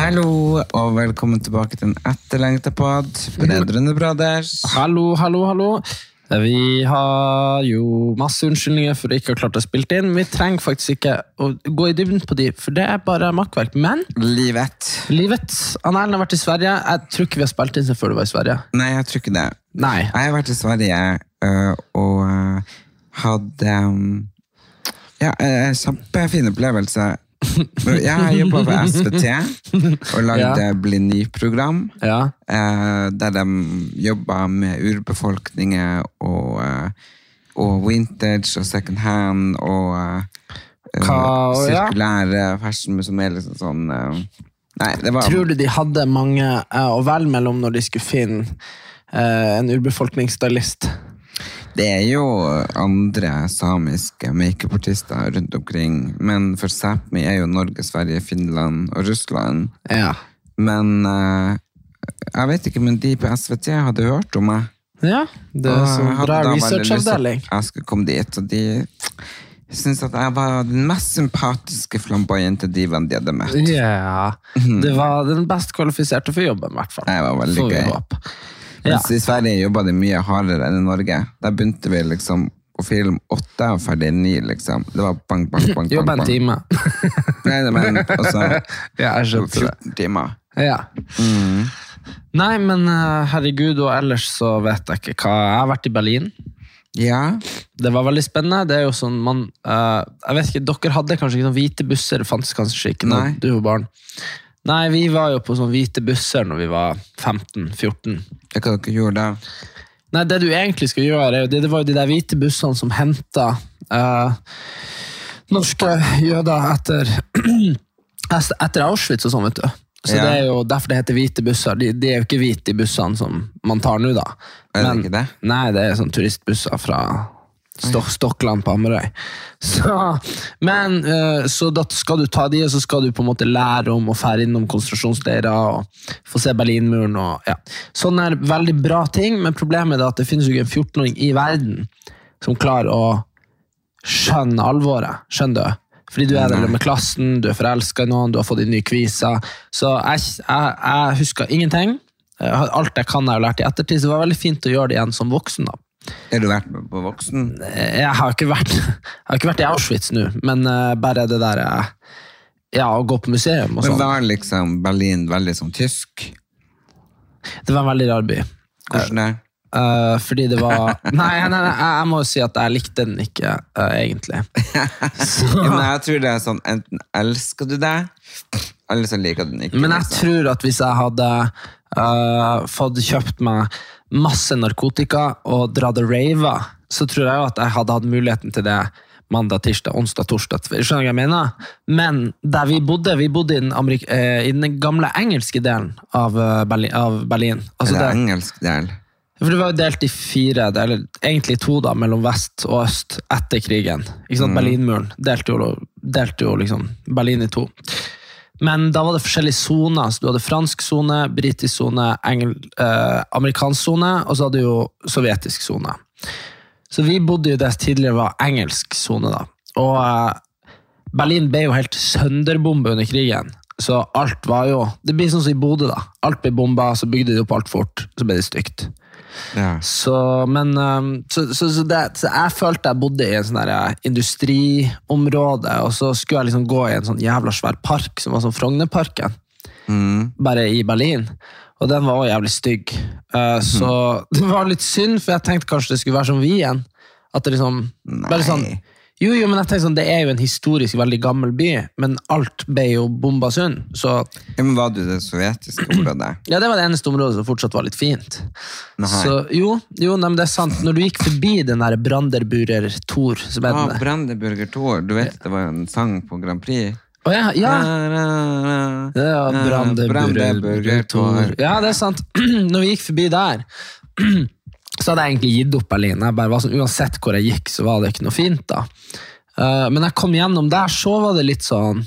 Hallo, og velkommen tilbake til en etterlengta pod. Brødrene Brothers. Hallo, hallo, hallo. Vi har jo masse unnskyldninger for å ikke ha klart å spille inn. Vi trenger faktisk ikke å gå i dybden på de, for det er bare makkverk. Men Livet. livet Erlend har vært i Sverige. Jeg tror ikke vi har spilt inn siden før du var i Sverige. Nei, jeg tror ikke det. Nei. Jeg har vært i Sverige øh, og øh, hadde um, ja, en kjempefin opplevelse. Jeg har jobba for SVT og lagde Ja. Bli ny-program. Ja. eh, der de jobba med urbefolkninger og, eh, og vintage og second hand og eh, Hva- eh, ja. fashion som er liksom sånn Nei, det var Tror du de hadde mange å velge mellom når de skulle finne en urbefolkningsstylist? Det er jo andre samiske makeupartister rundt omkring, men for Sápmi er jo Norge, Sverige, Finland og Russland. Ja. Men eh, jeg vet ikke, men de på SVT hadde hørt om meg. ja det er Og så hadde bra da veldig lyst til researchavdeling. at Jeg skulle komme dit, og de syntes at jeg var den mest sympatiske flamboyante divaen de hadde møtt. Ja. Det var den best kvalifiserte for jobben, i hvert fall. Det var veldig Får vi gøy. håpe. Ja. I Sverige jobba de mye hardere enn i Norge. Der begynte vi liksom å filme åtte og ferdig ni, liksom. Det var bang, bang, bang. bang, Jobbe en time. Nei, men altså Ja, jeg skjønte det. 14 timer. Ja. Nei, men eh, herregud, og ellers så vet jeg ikke hva Jeg har vært i Berlin. Ja. Det var veldig spennende. Det er jo sånn man uh, Jeg vet ikke, Dere hadde kanskje ikke noen hvite busser? Det fantes kanskje ikke når du var barn? Nei, vi var jo på sånne hvite busser når vi var 15-14. Det hva dere gjorde da? Nei, det du egentlig skal gjøre, det, det var jo de der hvite bussene som henta uh, norske jøder etter, etter Auschwitz og sånn, vet du. Så Ja. det er jo derfor det heter hvite busser. De, de er jo ikke hvite, de bussene som man tar nå, da. Er det ikke det? Nei, det er sånn turistbusser fra Stokkland på Hamarøy. Så, men eh, så da skal du ta de, og så skal du på en måte lære om å fære innom konsentrasjonsleirer og få se Berlinmuren. Og, ja. Sånne er veldig bra ting, men problemet er at det finnes jo ikke en 14-åring i verden som klarer å skjønne alvoret. Skjønner du? Fordi du er der med klassen, du er forelska i noen, du har fått en ny kvise. Så jeg, jeg, jeg husker ingenting. Alt jeg kan, har jeg lært i ettertid, så det var veldig fint å gjøre det igjen som voksen. da. Har du vært på voksen? Jeg har ikke vært, jeg har ikke vært i Auschwitz nå, men eh, bare det der eh, Ja, å gå på museum og Men sånn. var liksom Berlin veldig sånn tysk? Det var en veldig rar by. Hvordan det? Uh, fordi det var Nei, nei, nei, jeg, jeg må jo si at jeg likte den ikke, uh, egentlig. Så, Ja, men jeg tror det er sånn Enten elsker du det, eller så liker du den ikke. men jeg liksom. tror at hvis jeg hadde uh, fått kjøpt meg masse narkotika og dratt og rava, så tror jeg at jeg hadde hatt muligheten til det mandag, tirsdag, onsdag, torsdag. Skjønner du hva jeg mener? Men der vi bodde, vi bodde i den, Amerik eh, i den gamle engelske delen av eh, Berlin. Av Berlin. Altså Er det der- engelsk del? For det var jo delt i fire, eller egentlig to da, mellom vest og øst etter krigen. Ikke sant? Berlinmuren delte jo, delte jo liksom Berlin i to. Men da var det forskjellige soner. Så du hadde fransk sone, britisk sone, eh, amerikansk sone, og så hadde du jo sovjetisk sone. Så vi bodde jo der tidligere var engelsk sone, da. Og eh, Berlin ble jo helt sønderbomba under krigen. Så alt var jo Det blir sånn som i Bodø, da. Alt ble bomba, så bygde de opp alt fort, så ble det stygt. Ja. Så, men, um, så, så, så, det, så jeg følte jeg bodde i en sånn eh, industriområde, og så skulle jeg liksom gå i en sånn jævla svær park som var sånn Frognerparken, Mm. bare i Berlin. Og den var også jævlig stygg. Uh, så det var litt synd, for jeg tenkte kanskje det skulle være som Wien. At det liksom bare sånn, Jo, jo, men jeg tenkte sånn, det er jo en historisk veldig gammel by, men alt ble jo bomba sund. Så Ja, men Var det det sovjetiske området? ja, det var det eneste området som fortsatt var litt fint. Nei. Så jo, jo nei, men det er sant. Når du gikk forbi den der Branderburer Tor, som er Ah. Brandenburger Tor. Du vet det var en sang på Grand Prix? Oh, ja, ja. Ja, Det var Brandenburger Tor. Ja, det er sant. Når vi gikk forbi der, så hadde jeg egentlig gitt opp Berlin. Jeg bare var sånn, uansett hvor jeg gikk, så var det ikke noe fint. da. Eh, Men jeg kom gjennom der, så var det litt sånn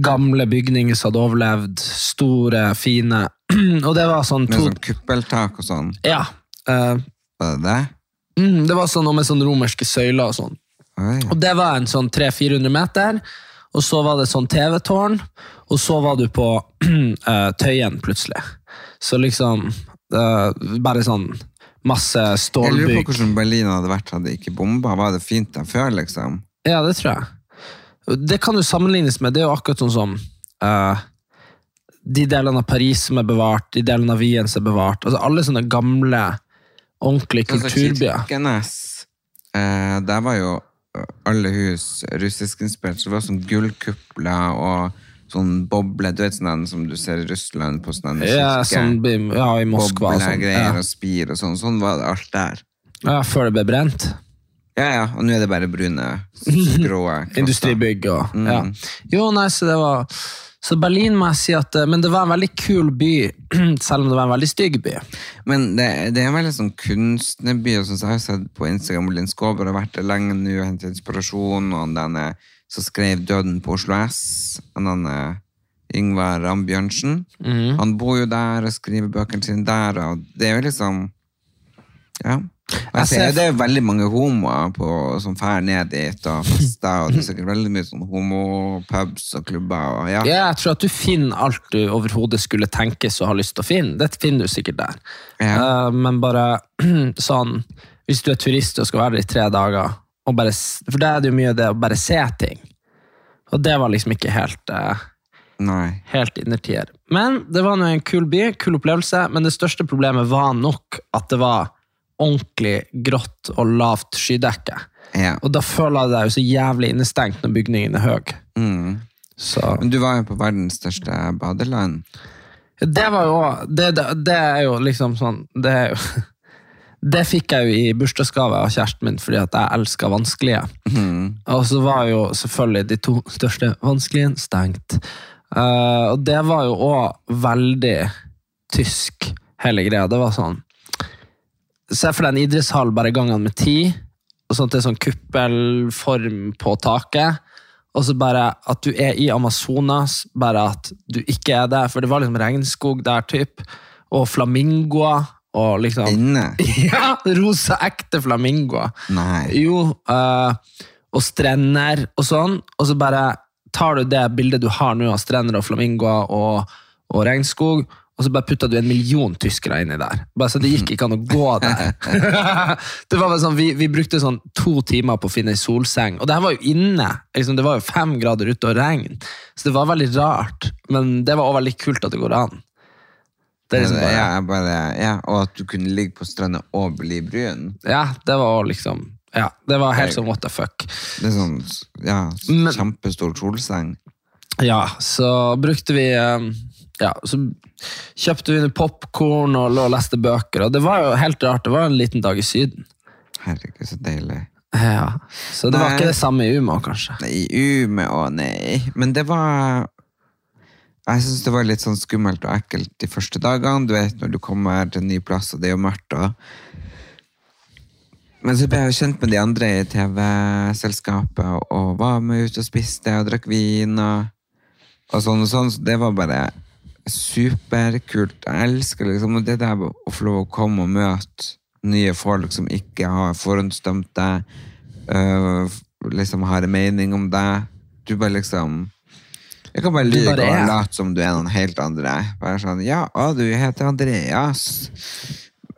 gamle bygninger som hadde overlevd. Store, fine. Og det var sånn to... Med sånn kuppeltak og sånn. Ja. Uh, Var det det? mm, Det var sånn og med sånn romerske søyler og sånn. Oi. Og det var en sånn 300-400 meter, og så var det sånn TV-tårn, og så var du på uh, Tøyen plutselig. Så liksom Bare sånn masse stålbygg. Jeg lurer på hvordan Berlin hadde vært hadde ikke bomba. Var det fint der før, liksom? Ja, det tror jeg. Det kan jo sammenlignes med Det er jo akkurat sånn som uh, de delene av Paris som er bevart, de delene av Wien som er bevart. Altså Alle sånne gamle, ordentlige Altså, kulturbyer. Kirkenes, eh, der var jo alle hus russiskinspirert. Så det var sånn gullkupler og sånn boble, du vet sånn som du ser i Russland på sånne Ja, sånn, ja, i Moskva og sånn. Ja. og spir og sånn. Sånn var det alt der. ja, før det ble brent. Ja, ja, og nå er det bare brune, grå. Industribygg og Mm. ja. Jo, nei, så det var Så Berlin må jeg si at eh, Men det var en veldig kul by, selv om det var en veldig stygg by. Men det, det er en veldig sånn kunstnerby, og sånn, så jeg har sett på Instagram, Linn Skåber har vært der lenge nå og hentet inspirasjon, og denne som skrev Døden på Oslo S, og denne Yngvar Rambjørnsen. Mm. Han bor jo der og skriver bøkene sine der, og det er jo liksom, ja. Jeg Jeg ser, ser- det er veldig mange homoer på, som drar ned dit og fester, og det er sikkert veldig mye sånn homopubs og klubber, og ja. Ja, jeg tror at du finner alt du overhodet skulle tenkes og har lyst til å finne. Det finner du sikkert der. Ja. Uh, men bare sånn Hvis du er turist og skal være der i tre dager, og bare, for da er det jo mye det å bare se ting. Og det var liksom ikke helt eh, Nei. helt innertier. Men det var nå en kul by, kul opplevelse, men det største problemet var nok at det var ordentlig grått og lavt skydekke. Ja. Og da føler jeg deg jo så jævlig innestengt når bygningen er høy. Mm. Så Men du var jo på verdens største badeland. det var jo det, det, det er jo liksom sånn Det er jo det fikk jeg jo i bursdagsgave av kjæresten min fordi at jeg elsker vanskelige. Og så var jo selvfølgelig de to største vanskelige stengt. Uh, og det var jo òg veldig tysk, hele greia. Det var sånn Se for deg en idrettshall bare gangene med ti, og sånn til sånn kuppelform på taket. Og så bare at du er i Amazonas, bare at du ikke er der. For det var liksom regnskog der, typ. Og flamingoer. Og liksom Inne? Ja, rosa, ekte flamingoer. Nei. Jo, eh, og strender og sånn, og så bare tar du det bildet du har nå av strender og flamingoer og, og regnskog, og så bare putta du en million tyskere inni der. Bare så Det gikk ikke an å gå der. det var bare sånn, vi, vi brukte sånn to timer på å finne ei solseng, og det her var jo inne. Liksom, det var jo fem grader ute og regn, så det var veldig rart. Men det var også veldig kult at det går an. Liksom bare, ja, bare, ja, og at du kunne ligge på stranda og bli brun. ja, det var liksom Ja, det var helt sånn what the fuck. Det er sånn ja, Men- kjempestor solseng. Ja, så brukte vi eh, Ja, så kjøpte vi popkorn og lå og leste bøker, og det var jo helt rart. Det var en liten dag i Syden. Herregud, så deilig. Ja, Så det var ikke det samme i Umeå, kanskje. Nei, Ume og nei. Men det var Jeg syns det var litt sånn skummelt og ekkelt de første dagene. Du vet når du kommer til en ny plass, og det er jo mørkt. Og... Men så ble jeg jo kjent med de andre i TV-selskapet, og, og var med ut og spiste og drakk vin. Og, og sånn og sånn. Så det var bare superkult. Jeg elsker liksom det der å få lov å komme og møte nye folk som ikke har forhåndsdømt deg, øh, liksom har en mening om deg. Du bare liksom Jeg kan bare lyve og late som du er noen helt andre. Bare sånn Ja, å, du heter Andreas.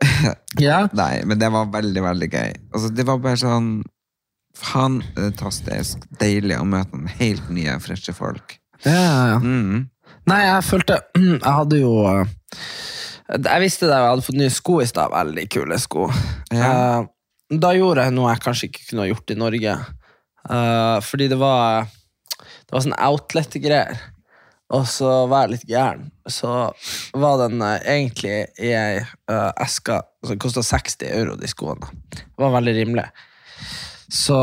Ja, Nei, men det var veldig, veldig gøy. Altså, det var bare sånn fantastisk deilig å møte noen helt nye, freshe folk. ja, ja. Mm. Nei, jeg følte Jeg hadde jo eh, Jeg visste da jeg hadde fått nye sko i stad. Veldig kule sko. Ja. da gjorde jeg noe jeg kanskje ikke kunne ha gjort i Norge. Eh, fordi det var Det var sånn outlet-greier. Og så var jeg litt gæren. Så var den uh, egentlig i ei uh, eske som kosta 60 euro, de skoene. Det var veldig rimelig. Så,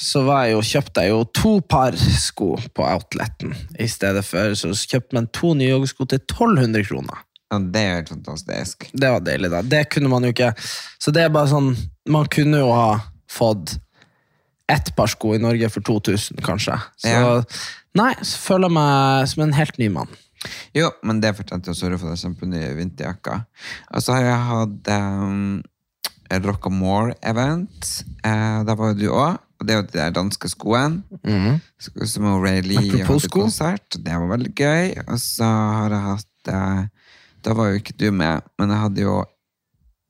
så var jeg jo, kjøpte jeg jo to par sko på outleten i stedet for. Så kjøpte man to nye joggesko til 1200 kroner. Ja, det er helt fantastisk. Det var deilig, da. Det kunne man jo ikke. Så det er bare sånn Man kunne jo ha fått ett par sko i Norge for 2000, kanskje. Så Ja. nei, så føler jeg meg som en helt ny mann. Jo, men det fortjente jeg. å sørge for det kjempenye vinterjakka. Og så har jeg hatt um, Rockamore-event. Uh, der var jo du òg. Og det er jo de der danske skoene. Sko Som Ray Lee hadde konsert. Det var veldig gøy. Og så har jeg hatt uh, Da var jo ikke du med, men jeg hadde jo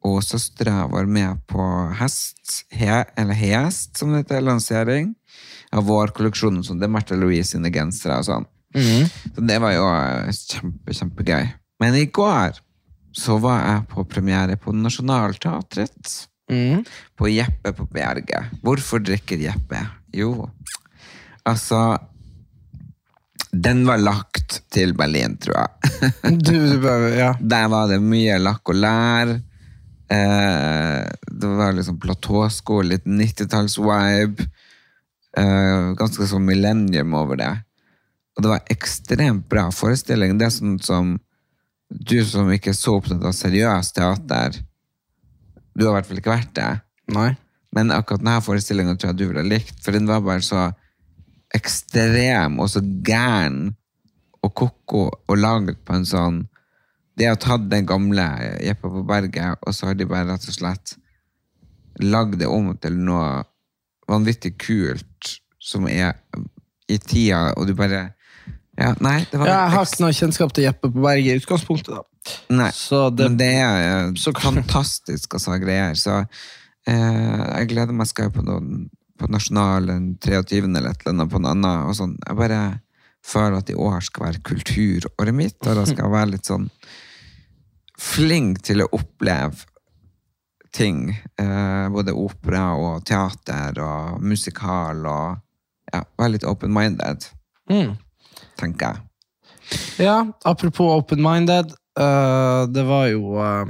og søstera var med på hest, he, eller hest, som det heter, lansering av vår kolleksjon. Sånn, det er Märtha Louise sine gensere og sånn. Så det var jo eh, kjempe, kjempegøy. Men i går så var jeg på premiere på Nationaltheatret. På Jeppe på Bjerget. Hvorfor drikker Jeppe? Jo, altså Den var lagt til Berlin, tror jeg. Du, du bare, ja. Der var det mye lakk og lær. Eh, det var liksom platåsko, litt 90-talls-vibe. Eh, ganske sånn millennium over det. Og det var ekstremt bra forestilling. Det er sånn som du som ikke er så opptatt av seriøst teater Du har i hvert fall ikke vært det. Nei. Men akkurat denne forestillingen tror jeg du ville likt, for den var bare så ekstrem og så gæren og koko og laget på en sånn De har tatt den gamle Jeppe på berget, og så har de bare rett og slett lagd det om til noe vanvittig kult som er i tida, og du bare Ja, nei, det var Ja, jeg har ikke noe kjennskap til Jeppe på berget i utgangspunktet. da. Nei, Så det- men det er eh, så- fantastisk altså, greier. Så eh, jeg gleder meg skal jeg på noen på Nasjonalen 23. eller et eller annet på en annen. Og sånn. Jeg bare føler at i år skal være kulturåret mitt, og det skal være litt sånn flink til å oppleve ting. Eh, både opera og teater og musikal og ja, være litt open-minded, Mm. tenker jeg. Ja, apropos open-minded. Uh, det var jo uh,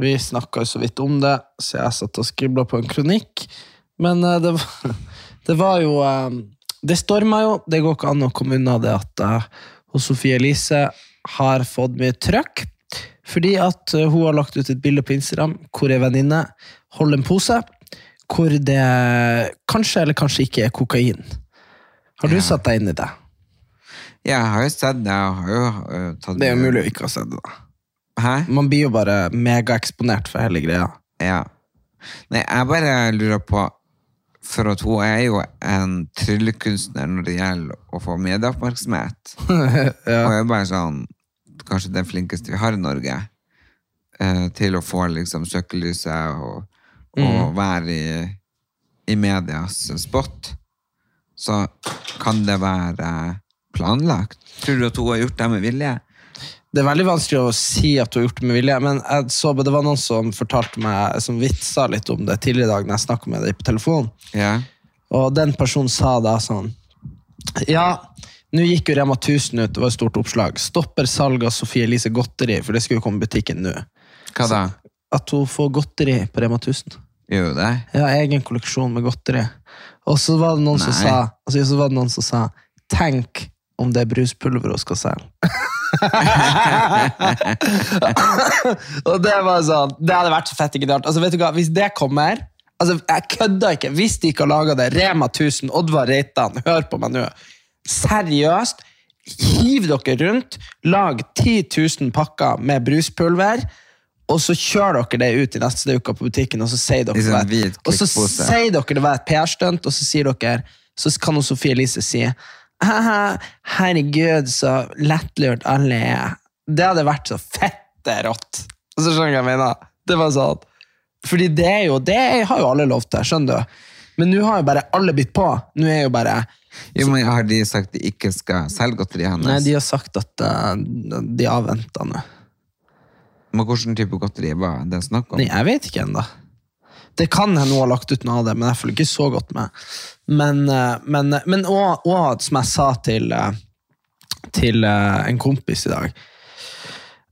Vi snakka jo så vidt om det, så jeg satt og skribla på en kronikk. Men uh, det, var, det var jo Det storma jo. Det går ikke an å komme unna det at uh, Sofie Elise har fått mye trøkk. Fordi at eh, hun har lagt ut et bilde på Instagram hvor ei venninne holder en pose hvor det kanskje eller kanskje ikke er kokain. Har du Ja. satt deg inn i det? Ja, jeg har jo sett det. Jeg har jo uh, Det er jo mulig å ikke ha sett det. Hæ? Man blir jo bare megaeksponert for hele greia. Ja. Nei, jeg bare lurer på For at hun er jo en tryllekunstner når det gjelder å få medieoppmerksomhet. Og er bare sånn Kanskje den flinkeste vi har i Norge. Eh, til å få liksom søkelyset og, og være i, i medias spot. Så kan det være planlagt. Tror du at hun har gjort det med vilje? Det er veldig vanskelig å si at hun har gjort det med vilje, men jeg så, det var noen som fortalte meg, som vitsa litt om det tidligere i dag når jeg snakket med deg på telefon. Yeah. Og den personen sa da sånn Ja, nå gikk jo Rema 1000 ut, det var et stort oppslag. Stopper salg av Sofie Elise godteri, for det skulle jo komme i butikken nå. Hva da? At hun får godteri på Rema 1000. Gjør det? Ja, egen kolleksjon med godteri. Og så var det noen som sa altså, så var det noen som sa Tenk om det er bruspulver hun skal selge. og det var sånn Det hadde vært så fett genialt. Altså, vet du hva, Hvis det kommer altså, Jeg kødder ikke. Hvis de ikke har laga det, Rema 1000, Oddvar Reitan, hør på meg nå. Seriøst. Hiv dere rundt. Lag 10 000 pakker med bruspulver. Og så kjører dere det ut i neste uke på butikken, og så sier dere sånn det og så sier dere det var et PR-stunt, og så sier dere Så kan hun Sofie Elise si «Haha, Herregud, så lettlurt alle er. Det hadde vært så fette rått. Og så skjønner jeg hva jeg mener. Det var sånn. Fordi det er jo Det har jo alle lov til, skjønner du. Men nå har jo bare alle bitt på. Nå er jo bare Jo, men Har de sagt de ikke skal selge godteriet hennes? Nei, de har sagt at eh, de avventer nå. Men hvilken type godteri var det snakk om? Nei, jeg vet ikke ennå. Det kan hende hun har lagt ut noe av det, men jeg følger ikke så godt med. Men, eh, men, men og, og som jeg sa til, eh, til eh, en kompis i dag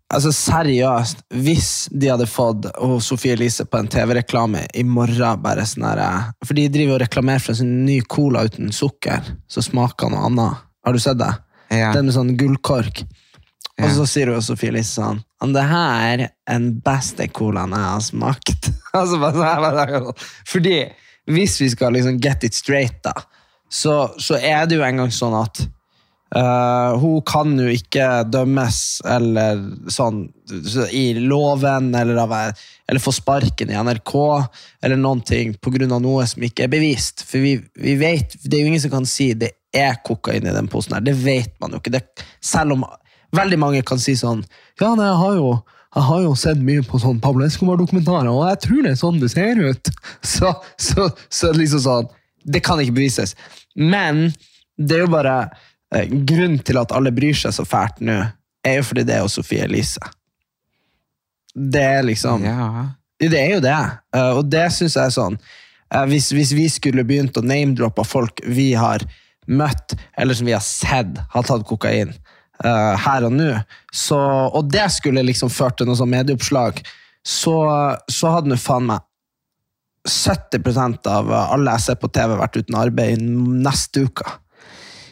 Altså Seriøst, hvis de hadde fått oh, Sofie Elise på en TV-reklame i morgen bare sånn her, eh, For de driver og reklamerer for en sånn ny cola uten sukker, som smaker noe annet. Har du sett det? Ja. Den med sånn gullkork. Og så sier hun Sofie Elise sånn «Men Det her er den beste colaen jeg har smakt. altså, sånn Fordi hvis vi skal liksom get it straight, da, så, så er det jo engang sånn at eh, hun kan jo ikke dømmes eller sånn i loven eller, av, eller få sparken i NRK eller noen ting av noe som ikke er bevist. For vi, vi vet, det er jo ingen som kan si det er kokain i den posen her. Det vet man jo ikke. Det, selv om veldig mange kan si sånn Ja, nei, jeg har jo jeg har jo sett mye på sånn Pablo Escobar-dokumentarer, og jeg tror det er sånn det ser ut. Så, så, så liksom sånn Det kan ikke bevises. Men det er jo bare Grunnen til at alle bryr seg så fælt nå, er jo fordi det er jo Sofie Elise. Det er liksom Ja. det er jo det, eh, og det syns jeg er sånn eh, hvis, hvis vi skulle begynt å name-droppe folk vi har møtt, eller som vi har sett har tatt kokain uh, her og nå, så, og det skulle liksom ført til noe sånn medieoppslag, så, så hadde nå faen meg 70% av alle jeg ser på TV, vært uten arbeid neste uke.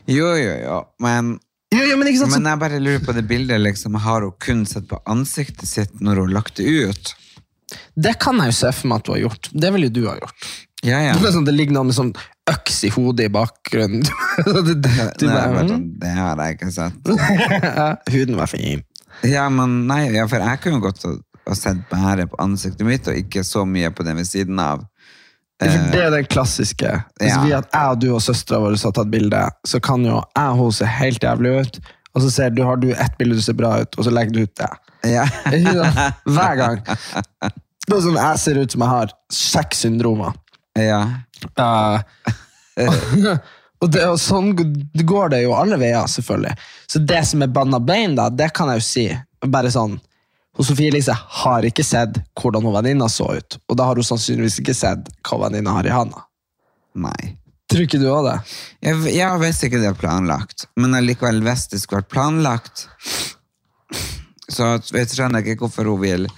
Jo, jo, jo. Men, Jo, jo, men så- men jeg bare lurer på det bildet. liksom, Har hun kun sett på ansiktet sitt når hun har lagt det ut? det kan jeg jo se for meg at du har gjort. Det vil jo du ha gjort. Ja, ja. Det, sånn, det ligger noe med sånn øks i hodet i bakgrunnen. du, du, Nei, bare, mm. sånn, det har jeg ikke sett. Huden var fin. Ja, men nei, ja, for jeg kunne godt ha, sett bare på ansiktet mitt, og ikke så mye på det ved siden av. Det er den klassiske. Hvis ja. vi at jeg og du og søstera vår har tatt bilde, så kan jo jeg og hun se helt jævlig ut, og så ser du, har du ett bilde du ser bra ut, og så legger du ut det. Ja. Hver gang. Det er sånn jeg ser ut som jeg har seks syndromer. ja. Uh, og det, og sånn går det jo alle veier, selvfølgelig. Så det som er banna bein, da, det kan jeg jo si. Bare sånn hun Sofie Elise har ikke sett hvordan hun venninna så ut, og da har hun sannsynligvis ikke sett hva venninna har i handa. Nei. Tror ikke du òg det? Jeg, jeg visste ikke det er planlagt, men allikevel hvis det skulle vært planlagt, så jeg skjønner ikke hvorfor hun vil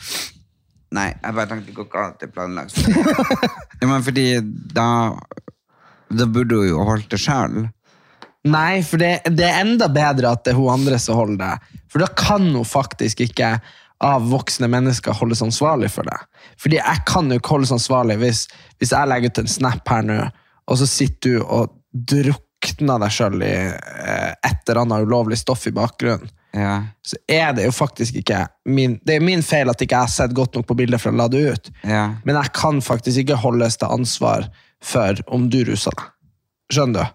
Nei, jeg bare tenkte ikke hva det er planlagt. ja, men fordi da Da burde hun jo holdt det sjøl. Nei, for det, det er enda bedre at det er hun andre som holder det. For da kan hun faktisk ikke av voksne mennesker holdes ansvarlig for det. Fordi jeg kan jo ikke holdes ansvarlig hvis, hvis jeg legger ut en snap her nå, og så sitter du og drukner deg sjøl i eh, et eller annet ulovlig stoff i bakgrunnen. Ja. Så er det jo faktisk ikke min, Det er min feil at ikke jeg har sett godt nok på bildet for å la det ut. Ja. Men jeg kan faktisk ikke holdes til ansvar for om du ruser deg. Skjønner du?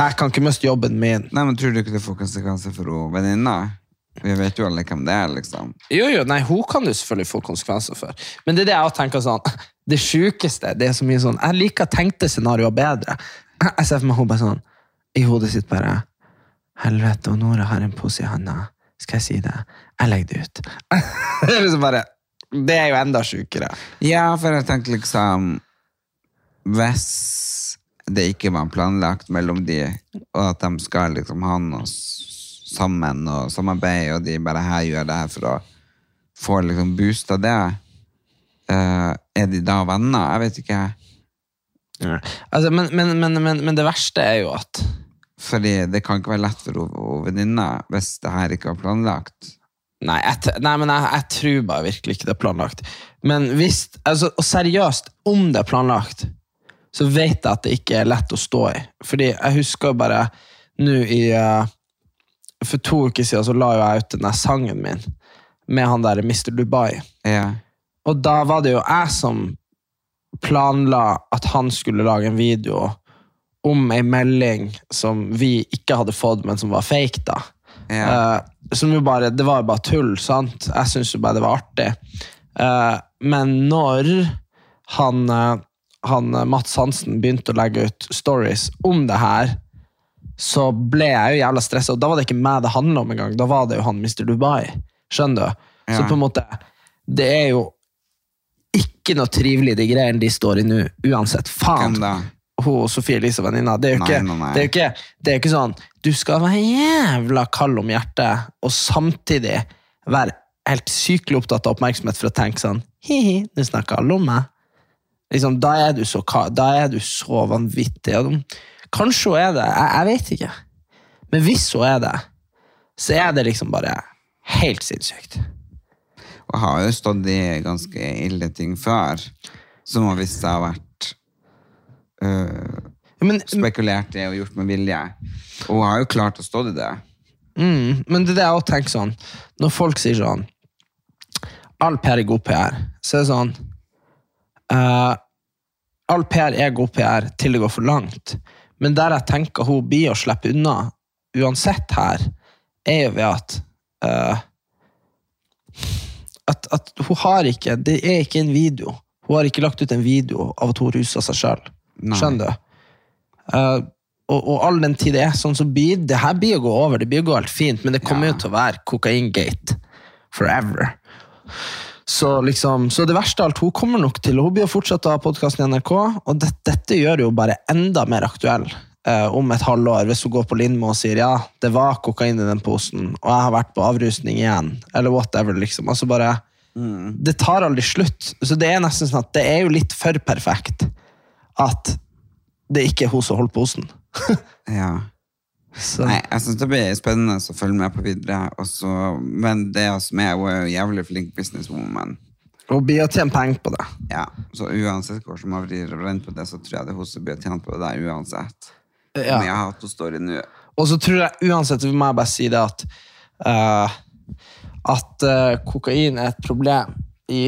Jeg kan ikke miste jobben min. Nei, men Tror du ikke det får konsekvenser for venninna? Vi vet jo alle hvem det er, liksom. Jo, jo, nei, hun kan du selvfølgelig få konsekvenser for. Men det er det jeg tenker sånn Det sjukeste det er så mye sånn Jeg liker tenkte scenarioer bedre. Jeg ser for meg hun bare sånn I hodet sitt bare Helvete, og Nora har en pose i handa. Skal jeg si det? Jeg legger det ut. det er liksom bare Det er jo enda sjukere. Ja, for jeg tenkte liksom Hvis det ikke var planlagt mellom de, og at de skal liksom ha noe sammen og samarbeid, og de bare her gjør det her for å få liksom boosta det, Uh, er de da venner? Jeg vet ikke. Altså, men, men, men, men, men det verste er jo at Fordi det kan ikke være lett for hun venninna hvis det her ikke var planlagt. Nei, jeg, nei, men jeg, jeg tror bare virkelig ikke det er planlagt. Men hvis, altså, og seriøst, om det er planlagt, så vet jeg at det ikke er lett å stå i. Fordi jeg husker bare nå i eh, For to uker siden så la jo jeg ut den der sangen min med han der Mr. Dubai. Ja. Og da var det jo jeg som planla at han skulle lage en video om ei melding som vi ikke hadde fått, men som var fake, da. Ja. Uh, som jo bare, det var jo bare tull, sant? Jeg syns jo bare det var artig. Uh, men når han, eh, han Mats Hansen begynte å legge ut stories om det her, så ble jeg jo jævla stressa. Da var det ikke meg det handla om engang. Da var det jo han Mr. Dubai. Skjønner du? Så på en måte det er jo ikke noe trivelig, de greiene de står i nå, uansett. Faen. Hun og Sofie Elise, venninna. Det. Det det er jo ikke sånn Du skal være jævla kald om hjertet, og samtidig være helt sykelig opptatt av oppmerksomhet for å tenke sånn Hi-hi, nå snakker alle om meg. Liksom, da, er du så, da er du så vanvittig. og de- Kanskje hun er det, jeg, jeg vet ikke. Men hvis hun er det, så er det liksom bare helt sinnssykt. Hun har jo stått i ganske ille ting før, som hun visste har vært øh, Men, spekulert i og gjort med vilje. Og hun har jo klart å stå i det. mm, men det er det jeg òg tenker sånn, når folk sier sånn All PR er god PR, så er det sånn uh, All PR er god PR til det går for langt. Men der jeg tenker hun blir å slippe unna, uansett her, er jo ved at uh, at, at hun har ikke Det er ikke en video. Hun har ikke lagt ut en video av at hun ruser seg sjøl. Skjønner du? Uh, og, og all den tid det er sånn, så blir det her blir å gå over. Det blir å gå helt fint, men det kommer Ja. jo til å være kokaingate forever. Så, liksom, så det verste av alt, hun kommer nok til Hun blir å fortsette å ha podkasten i NRK, og det, dette gjør jo bare enda mer aktuell eh, om et halvår, hvis hun går på Lindmo og sier ja, det var kokain i den posen, og jeg har vært på avrusning igjen, eller whatever. liksom. Altså bare, Det tar aldri slutt. Så det er nesten sånn at det er jo litt for perfekt at det ikke er hun som holder posen. Ja. Så. Nei, jeg synes det blir spennende å følge med på videre. Også, men det som er, hun er jo jævlig flink businesswoman. Hun blir å tjene penger på det. Ja, så uansett hvor som vrir og vrengt på det, så tror jeg det er hun som blir tjent på det der uansett. Ja. Men jeg har hatt hun nå. Og så tror jeg uansett, vi må bare si det at uh, at uh, kokain er et problem i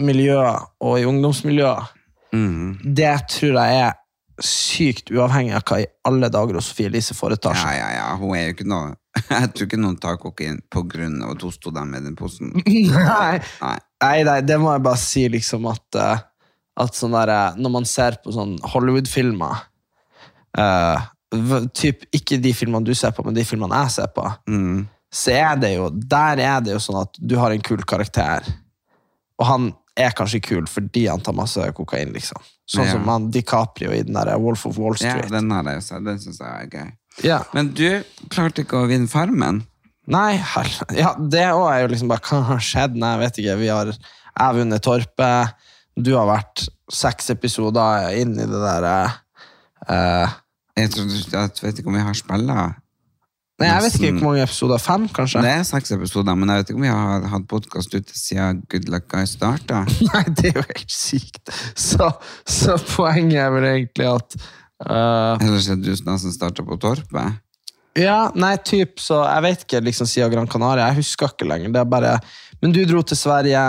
miljøer og i ungdomsmiljøer. Det tror jeg er sykt uavhengig av hva i alle dager hos Sofie Elise foretar Ja, seg. ja, ja, hun er jo ikke noe Jeg tror ikke noen tar kokain på grunn av at hun sto der med den posen. Nei. Nei. Nei, nei, det må jeg bare si, liksom at, eh, at sånn der, eh, Når man ser på sånn Hollywood-filmer uh, typ, Ikke de filmene du ser på, men de filmene jeg ser på. Mm. Så er det jo Der er det jo sånn at du har en kul karakter, og han er kanskje kul fordi han tar masse kokain, liksom. Sånn Ja. som han DiCaprio i den der Wolf of Wall Street. Ja, den har jeg sett. Den syns jeg er gøy. Ja. Men du klarte ikke å vinne Farmen. Nei, hell. Ja, det òg er jo liksom bare Hva har skjedd? Nei, jeg vet ikke. Vi har Jeg har vunnet Torpet. Du har vært seks episoder inn i det der uh, Jeg, tror, jeg vet ikke om vi har spilla. Nei, jeg vet ikke hvor mange episoder. Fem, kanskje? Det er seks episoder, men jeg vet ikke om vi har hatt podkast ute siden Good Luck Guy starta. Nei, det er jo helt sykt. Så, så poenget er vel egentlig at uh, Ellers er det du som starta på Torpet. Ja, nei, typ, så jeg vet ikke liksom siden Gran Canaria. Jeg husker ikke lenger. Det er bare, men du dro til Sverige,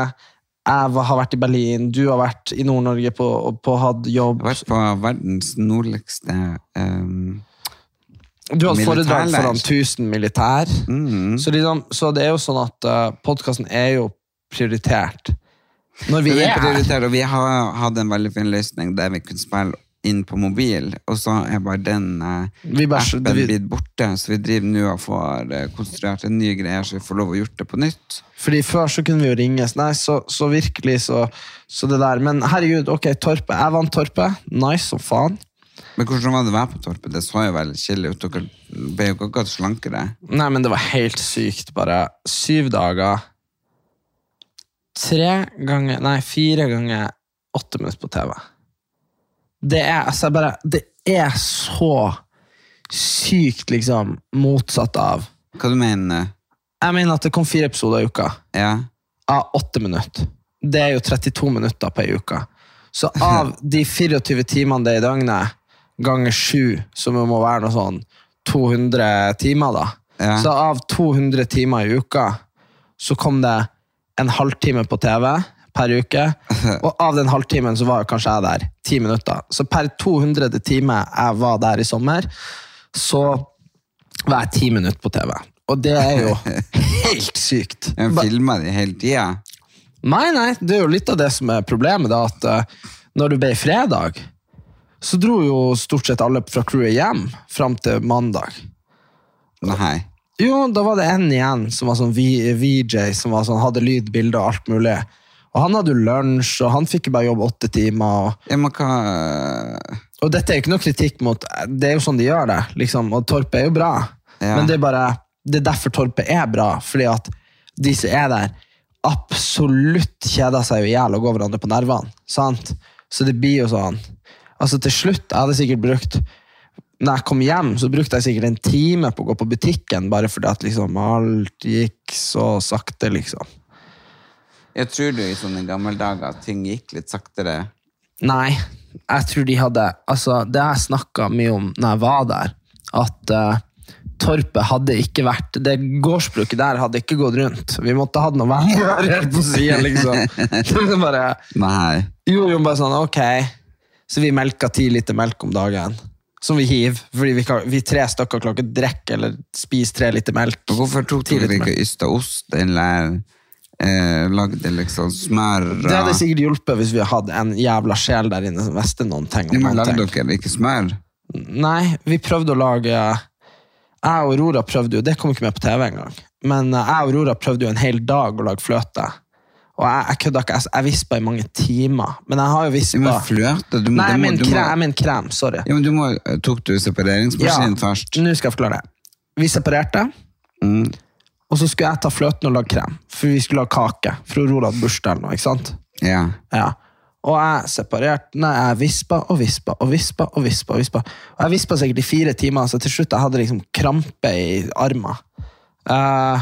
jeg har vært i Berlin, du har vært i Nord-Norge på, på hatt jobb. Jeg har vært på verdens nordligste um, Du har foredrag foran 1000 militær. mm. Så, liksom, så det er jo sånn at uh, podkasten er jo prioritert. Når vi Vi er er prioritert, og vi har hatt en veldig fin løsning der vi kunne spille inn på mobil, og så er bare den uh, Vi bare- appen vi- blitt borte, så vi driver nå og får uh, konstruert en ny greie, så vi får lov å gjort det på nytt. Fordi Før så kunne vi jo ringes. Nei, så, så virkelig, så, så det der. Men herregud, ok, Torpe. Jeg vant Torpe. Nice som faen. Men hvordan var det å være på Torpet? Det så jo veldig chill ut. Dere ble jo ikke akkurat slankere. Nei, men det var helt sykt. Bare syv dager. Tre ganger Nei, fire ganger åtte minutter på TV. Det er altså bare Det er så sykt, liksom, motsatt av Hva du mener Jeg mener at det kom fire episoder i uka. Ja. Av åtte minutter. Det er jo 32 minutter på ei uke. Så av de 24 timene det er i døgnet, ganger sju, som må være noe sånn 200 timer, da. Ja. Så av 200 timer i uka, så kom det en halvtime på TV per uke. Og av den halvtimen så var jo kanskje jeg der ti minutter. Så per 200. time jeg var der i sommer, så var jeg ti minutter på TV. Og det er jo helt sykt. Jeg filmer filma de hele tida. Nei, nei, det er jo litt av det som er problemet, da, at eh, når du ble fredag, så dro jo stort sett alle fra crewet hjem fram til mandag. Nei. Jo, da var det en igjen som var sånn VJ, som var sånn, hadde lyd, bilde og alt mulig. Og han hadde jo lunsj, og han fikk bare jobbe åtte timer. Og, Ja, men hva og dette er jo ikke noe kritikk mot Det er jo sånn de gjør det, liksom. Og Torpet er jo bra. Ja. Men det er bare Det er derfor Torpet er bra, fordi at de som er der, absolutt kjeder seg jo i hjel og går hverandre på nervene. Sant? Så det blir jo sånn Altså Til slutt jeg hadde sikkert brukt Når jeg kom hjem, så brukte jeg sikkert en time på å gå på butikken, bare fordi at liksom alt gikk så sakte, liksom. Jeg tror du i sånne gamle dager at ting gikk litt saktere. Nei, jeg tror de hadde Altså, det jeg snakka mye om når jeg var der, at uh, Torpet hadde ikke vært Det gårdsbruket der hadde ikke gått rundt. Vi måtte hatt noe vær helt på sida, liksom. Det bare, Nei. jo, jo, bare sånn, ok. Så vi melka ti liter melk om dagen. Som vi hiver, fordi vi, kan, vi tre stykker klarer ikke å drikke eller spise tre liter melk. Og Hvorfor tok dere ikke ysta ost eller eh, lagde liksom smør? Det hadde sikkert hjulpet hvis vi hadde en jævla sjel der inne som visste noen ting. om men lagde dere ikke smør? Nei, vi prøvde å lage Jeg og Aurora prøvde jo, det kom ikke med på TV engang, men eh, jeg og Aurora prøvde jo en hel dag å lage fløte. Og jeg, jeg kødda ikke, jeg, jeg vispa i mange timer. Men jeg har jo Ja, vispa? Du, Nei, må- min du må- krem, jeg mener krem. Sorry. Ja, men du må, tok du separeringsmaskinen først? Nå skal jeg forklare det. Vi separerte, Mm. og så skulle jeg ta fløten og lage krem. For vi skulle lage kake. For Aurora hadde bursdag eller noe, ikke sant? Ja. Ja. Og jeg separerte, nei, jeg vispa og vispa og vispa og vispa. Og vispa. Og jeg vispa sikkert i fire timer, så til slutt jeg hadde liksom krampe i armen. Uh,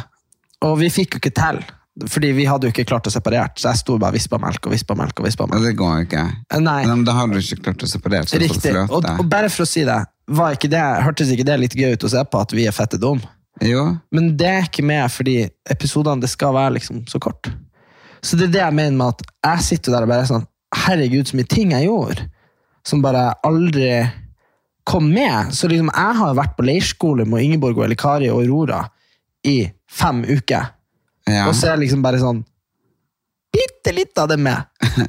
og vi fikk jo ikke til, fordi vi hadde jo ikke klart å separere. Så jeg sto bare og vispa melk og vispa melk. og vispa melk. det går ikke. Eh, Nei, Men da har du ikke klart å separere så riktig. Og, og bare for å si det, det, hørtes ikke det litt gøy ut å se på at vi er fette dum? Jo. Men det er ikke med fordi episodene det skal være liksom så kort. Så det er det jeg mener med at jeg sitter der og bare er sånn Herregud, så mye ting jeg gjorde som bare aldri kom med. Så liksom, jeg har vært på leirskole med Ingeborg og Elikari og Aurora i fem uker. Ja. Og så er liksom bare sånn Bitte litt av det med.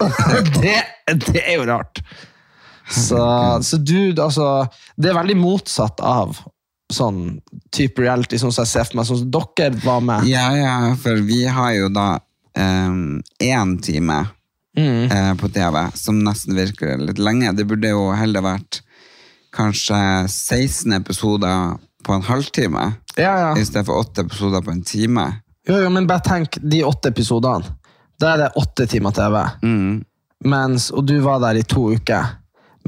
det, det er jo rart. Så, så du, altså Det er veldig motsatt av sånn type reality, som jeg ser for meg, sånn som dere var med. ja, ja, for vi har jo da én time Mm. uh, på TV, som nesten virker litt lenge. Det burde jo heller vært kanskje 16 episoder på en halvtime, Ja, ja. i stedet for åtte episoder på en time. Jo, jo, men bare tenk de åtte episodene. Da er det åtte timer TV. Mm. Mens, og du var der i to uker.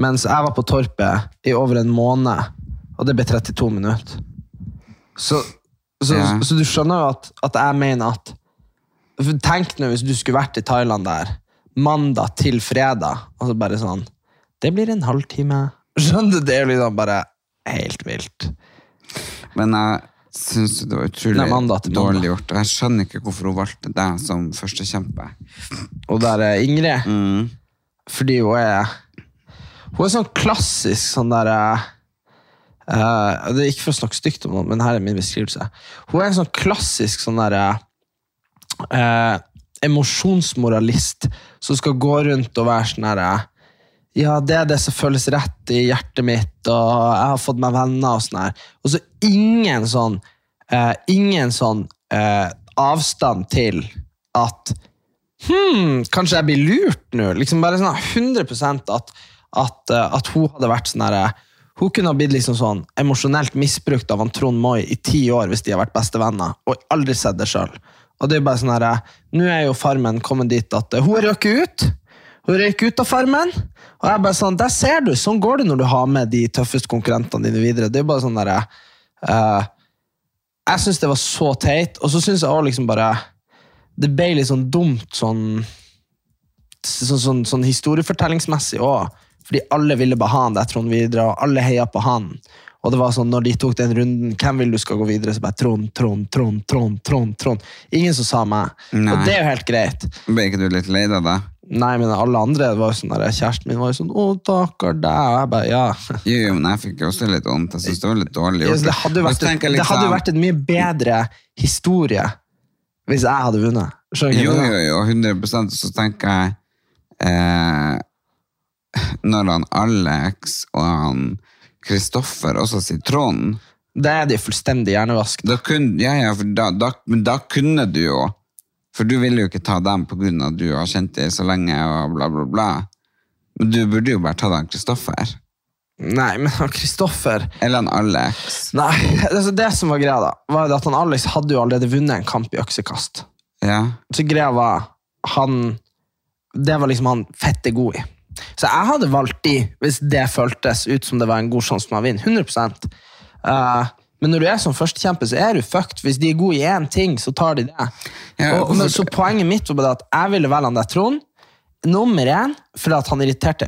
Mens jeg var på Torpet i over en måned, og det ble 32 minutter. Så, så, Ja. så du skjønner jo at, at jeg mener at Tenk nå hvis du skulle vært i Thailand der, mandag til fredag, og så bare sånn Det blir en halvtime. Skjønner du? Det er jo liksom bare helt vilt. Men jeg syns det var utrolig Nei, dårlig gjort. Og jeg skjønner ikke hvorfor hun valgte deg som førstekjempe. Og der er Ingrid. Mm. Fordi hun er Hun er sånn klassisk sånn derre eh, eh, Det er ikke for å snakke stygt om noen, men her er min beskrivelse. Hun er en sånn klassisk sånn derre uh, emosjonsmoralist som skal gå rundt og være sånn her eh, Ja, det er det som føles rett i hjertet mitt, og jeg har fått meg venner og sånn her. Og så ingen sånn eh, Ingen sånn eh, avstand til at hmm, kanskje jeg blir lurt nå. Liksom bare sånn 100% at, at, eh, at hun hadde vært sånn herre Hun kunne ha blitt liksom sånn emosjonelt misbrukt av han Trond Moi i ti år hvis de har vært bestevenner, og aldri sett det sjøl. Og det er bare sånn herre Nå er jo Farmen kommet dit at eh, hun røker ut. Hun røyker ut av Farmen. Og jeg bare sånn, der ser du, sånn går det når du har med de tøffeste konkurrentene dine videre. Det er bare sånn der, uh, Jeg syns det var så teit, og så syns jeg også liksom bare det ble litt sånn dumt sånn, sånn, sånn, sånn historiefortellingsmessig òg. Fordi alle ville bare ha han der Trond videre, og alle heia på han. Og det var sånn, når de tok den runden, hvem vil du skal gå videre? Så bare Trond, Trond, Trond, Trond, Trond. Trond. Ingen som sa meg. Nei. Og det er jo helt greit. Ble ikke du litt lei deg da? Nei, men alle andre var jo sånn der, Kjæresten min var jo sånn 'Å, takker deg.' Og jeg bare ja. Jo, jo, men jeg fikk jo også litt vondt. Jeg synes det var litt dårlig gjort. det hadde jo vært, det hadde liksom- vært en mye bedre historie hvis jeg hadde vunnet. Skjønner Jo, jo, jo, 100% Så tenker jeg eh, Når han Alex og han Kristoffer også sier Trond Da er de fullstendig hjernevask. da ja, ja, da, da, Men da kunne du jo For du ville jo ikke ta dem av at du har kjent dem så lenge, og bla, bla, bla. Men du burde jo bare ta den Kristoffer. Nei, men han Kristoffer Eller han Alex. Nei, altså det som var greia, da, var at han Alex hadde jo allerede vunnet en kamp i øksekast. Ja. Så greia var han Det var liksom han fette god i. Så jeg hadde valgt de hvis det føltes ut som det var en god sjanse for å vinne. 100 Eh, Men når du er som førstekjempe, så er du fucked. Hvis de er gode i én ting, så tar de det. Ja, og, men, så poenget mitt var bare at jeg ville velge han der Trond. Nummer én fordi at han irriterte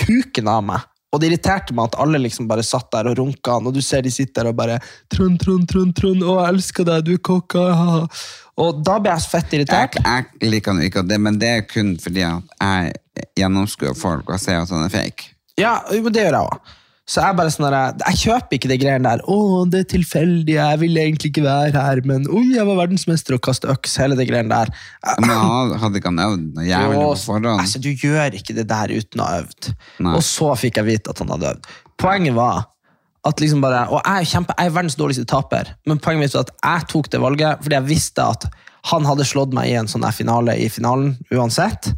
kuken av meg. Og det irriterte meg at alle liksom bare satt der og runka han, og du ser de sitter der og bare Trond, Trond, Trond, Trond, å, jeg elsker deg, du er kokka. ha, ha». Og da ble jeg så fett irritert. jeg liker han ikke, det, men det er kun fordi at jeg gjennomskuer folk og ser at han er fake. Ja, det gjør jeg òg. Så jeg bare sånn der, jeg kjøper ikke de greiene der. 'Å, det er tilfeldig, jeg ville egentlig ikke være her', men 'oi, jeg var verdensmester og kastet øks'. Hele de greiene der. Men han hadde ikke han øvd noe jævlig Jo, på forhånd. Altså, du gjør ikke det der uten å ha øvd. Nei. Og så fikk jeg vite at han hadde øvd. Poenget var at liksom bare, Og jeg er, kjempe, jeg er verdens dårligste taper, men poenget mitt var at jeg tok det valget fordi jeg visste at han hadde slått meg i en sånn finale i finalen uansett.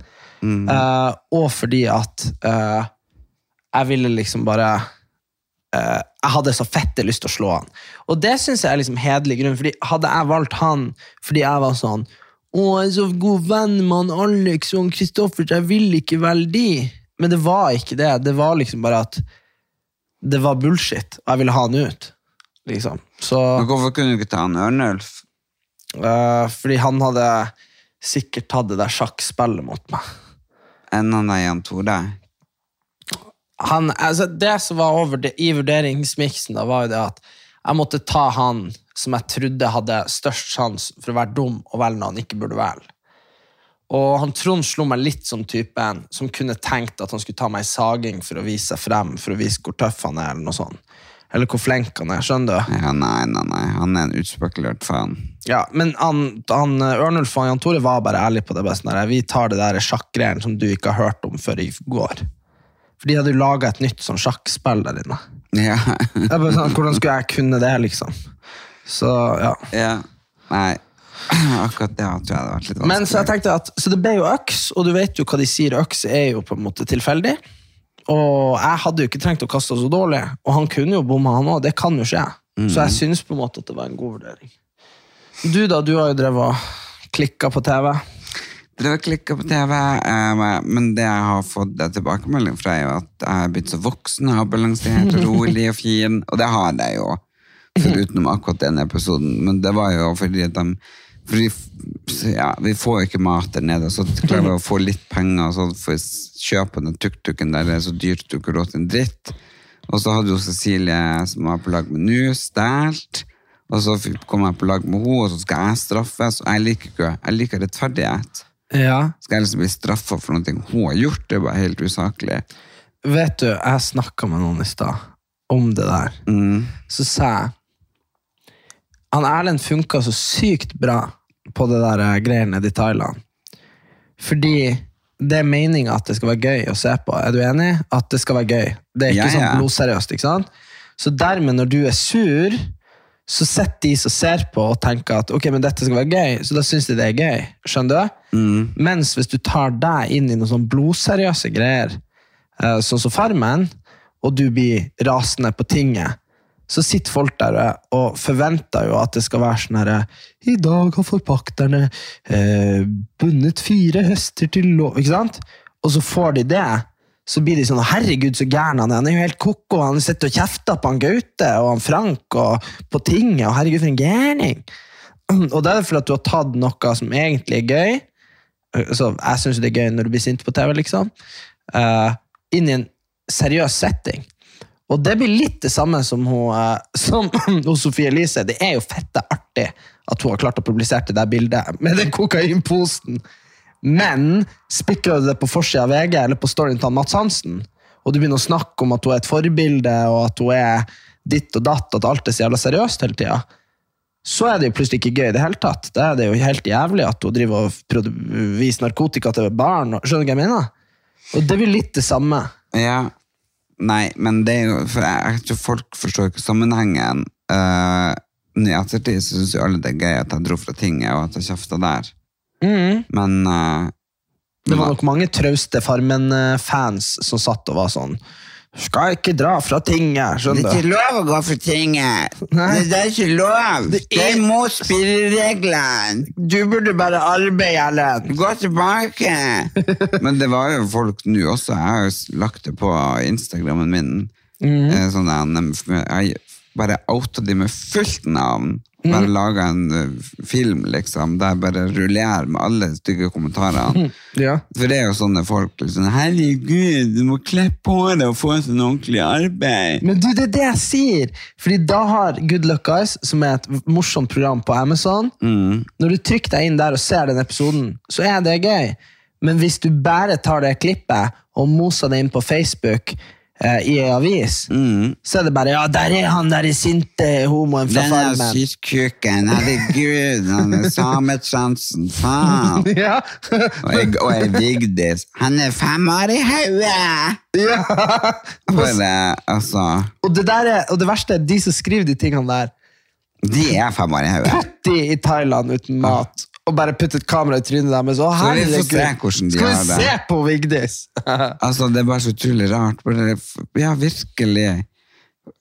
Eh, og fordi at eh, jeg ville liksom bare eh, Jeg hadde så fette lyst til å slå han. Og det syns jeg er liksom hederlig grunn, fordi hadde jeg valgt han fordi jeg var sånn å, jeg er så god venn med han Alex og Kristoffer, jeg vil ikke velge de. Men det var ikke det. Det var liksom bare at det var bullshit, og jeg ville ha han ut. Liksom. Så, Men hvorfor kunne du ikke ta han Ørnulf? Uh, fordi han hadde sikkert tatt det der sjakkspillet mot meg. Enn han der Jan Tore? Han, altså det som var over det, i vurderingsmiksen, da, var jo det at jeg måtte ta han som jeg trodde hadde størst sjanse for å være dum og velge når han ikke burde velge. Og han Trond slo meg litt som typen som kunne tenkt at han skulle ta meg i saging for å vise seg frem, for å vise hvor tøff han er, eller noe sånt. Eller hvor flink han er, skjønner du? Ja, nei, nei, nei. Han er en utspekulert fan. Ja, men han, han Ørnulf og Jan Tore var bare ærlig på det. Bare sånn vi tar det der sjakkgreiene som du ikke har hørt om før i går. For de hadde jo laga et nytt sånn sjakkspill der inne. Ja. Sånn, hvordan skulle jeg kunne det, liksom? Så, ja. ja. Nei. Akkurat det tror jeg hadde vært litt vanskelig. Men så jeg tenkte at, så det ble jo øks, og du vet jo hva de sier, øks er jo på en måte tilfeldig. Og jeg hadde jo ikke trengt å kaste så dårlig, og han kunne jo bomma, han òg. Det kan jo skje. Så jeg syns på en måte at det var en god vurdering. Du da, du har jo drevet og klikka på TV. Det å klikka på TV, eh, men det jeg har fått tilbakemelding fra, er jo at jeg er blitt så voksen og avbalansert, rolig og fin. Og det har jeg jo, foruten akkurat den episoden. Men det var jo fordi at de fordi, ja, Vi får jo ikke mat der nede, så klarer vi å få litt penger så får vi kjøpe den tuk-tuken der det er så dyrt du ikke har råd til en dritt. Og så hadde jo Cecilie, som var på lag med nå, stjålet. Og så kom jeg på lag med henne, og så skal jeg straffes. Og jeg liker ikke jeg liker rettferdighet. Ja. Skal jeg liksom bli straffa for noe hun har gjort? Det er bare helt usaklig. Vet du, jeg snakka med noen i stad om det der. Mm. Så sa jeg Han Erlend funka så sykt bra på det der eh, greiene i Thailand. Fordi det er meninga at det skal være gøy å se på. Er du enig? At det skal være gøy. Det er ikke Ja, ja. sånn blodseriøst. ikke sant? Så dermed, når du er sur, så sitter de som ser på og tenker at ok, men dette skal være gøy, så da syns de det er gøy. Skjønner du? Mens hvis du tar deg inn i noen sånn blodseriøse greier, eh, sånn som Farmen, og du blir rasende på tinget, så sitter folk der og forventer jo at det skal være sånn herre I dag har forpakterne eh, bundet fire hester til lov Ikke sant? Og så får de det. Så blir de sånn Herregud, så gæren han er. Han er jo helt ko-ko. Han sitter og kjefter på han Gaute og han Frank og på tinget. Og herregud, for en gærning! Og det er fordi at du har tatt noe som egentlig er gøy. Så jeg syns det er gøy når du blir sint på TV, liksom. uh, inn i en seriøs setting. Og det blir litt det samme som, hun, uh, som hun Sofie Elise. Det er jo fette artig at hun har klart å publisere det der bildet med den kokainposen. Men spikker du det på forsida av VG eller på storyen til Mats Hansen, og du begynner å snakke om at hun er et forbilde, og at hun er ditt og datt, at alt er så jævla seriøst hele tida, så er det jo plutselig ikke gøy i det hele tatt. Da er det jo helt jævlig at hun driver og viser narkotika til barn. og- Skjønner du hva jeg mener? Og det blir litt det samme. Ja. Nei, men det er jo For jeg, jeg tror folk forstår ikke sammenhengen. Uh, i ettertid syns jo alle det er gøy at jeg dro fra tinget, og at jeg kjefta der. Mhm. Men uh, Det var nok mange trauste Farmen-fans som satt og var sånn Skal ikke dra fra tinget, skjønner du. lov å gå fra tinget! Nei. Det er ikke lov! Det er imot spillereglene! Du burde bare arbeide, Ellen. Gå tilbake! Men det var jo folk nå også. Jeg har jo lagt det på Instagrammen min. Mhm. Eh, Sånn der, jeg bare outa de med fullt navn. Bare Mhm. laga en eh, film, liksom, der jeg bare rullerer med alle stygge kommentarene. Ja. For det er jo sånne folk liksom, Herregud, du må klippe håret og få sånn ordentlig arbeid. Men du, det er det jeg sier! Fordi da har Good Luck Guys, som er et morsomt program på Amazon, Mm. når du trykker deg inn der og ser den episoden, så er det gøy. Men hvis du bare tar det klippet og moser det inn på Facebook i ei avis, Mm. så er det bare Ja, der er han der sinte homoen fra Den er Farmen. herregud, han er sametransen, faen. Ja. Og jeg, og jeg Vigdis, han er fem år i hodet! ja. Bare, altså, Og, det er, og det verste er de som skriver de tingene der. de er fem år i hodet. Putt i Thailand uten mat. Og bare putte et kamera i trynet deres. Og Så vi får herregud. se hvordan de Skal vi se på Vigdis? Altså, det er bare så utrolig rart. Ja, virkelig.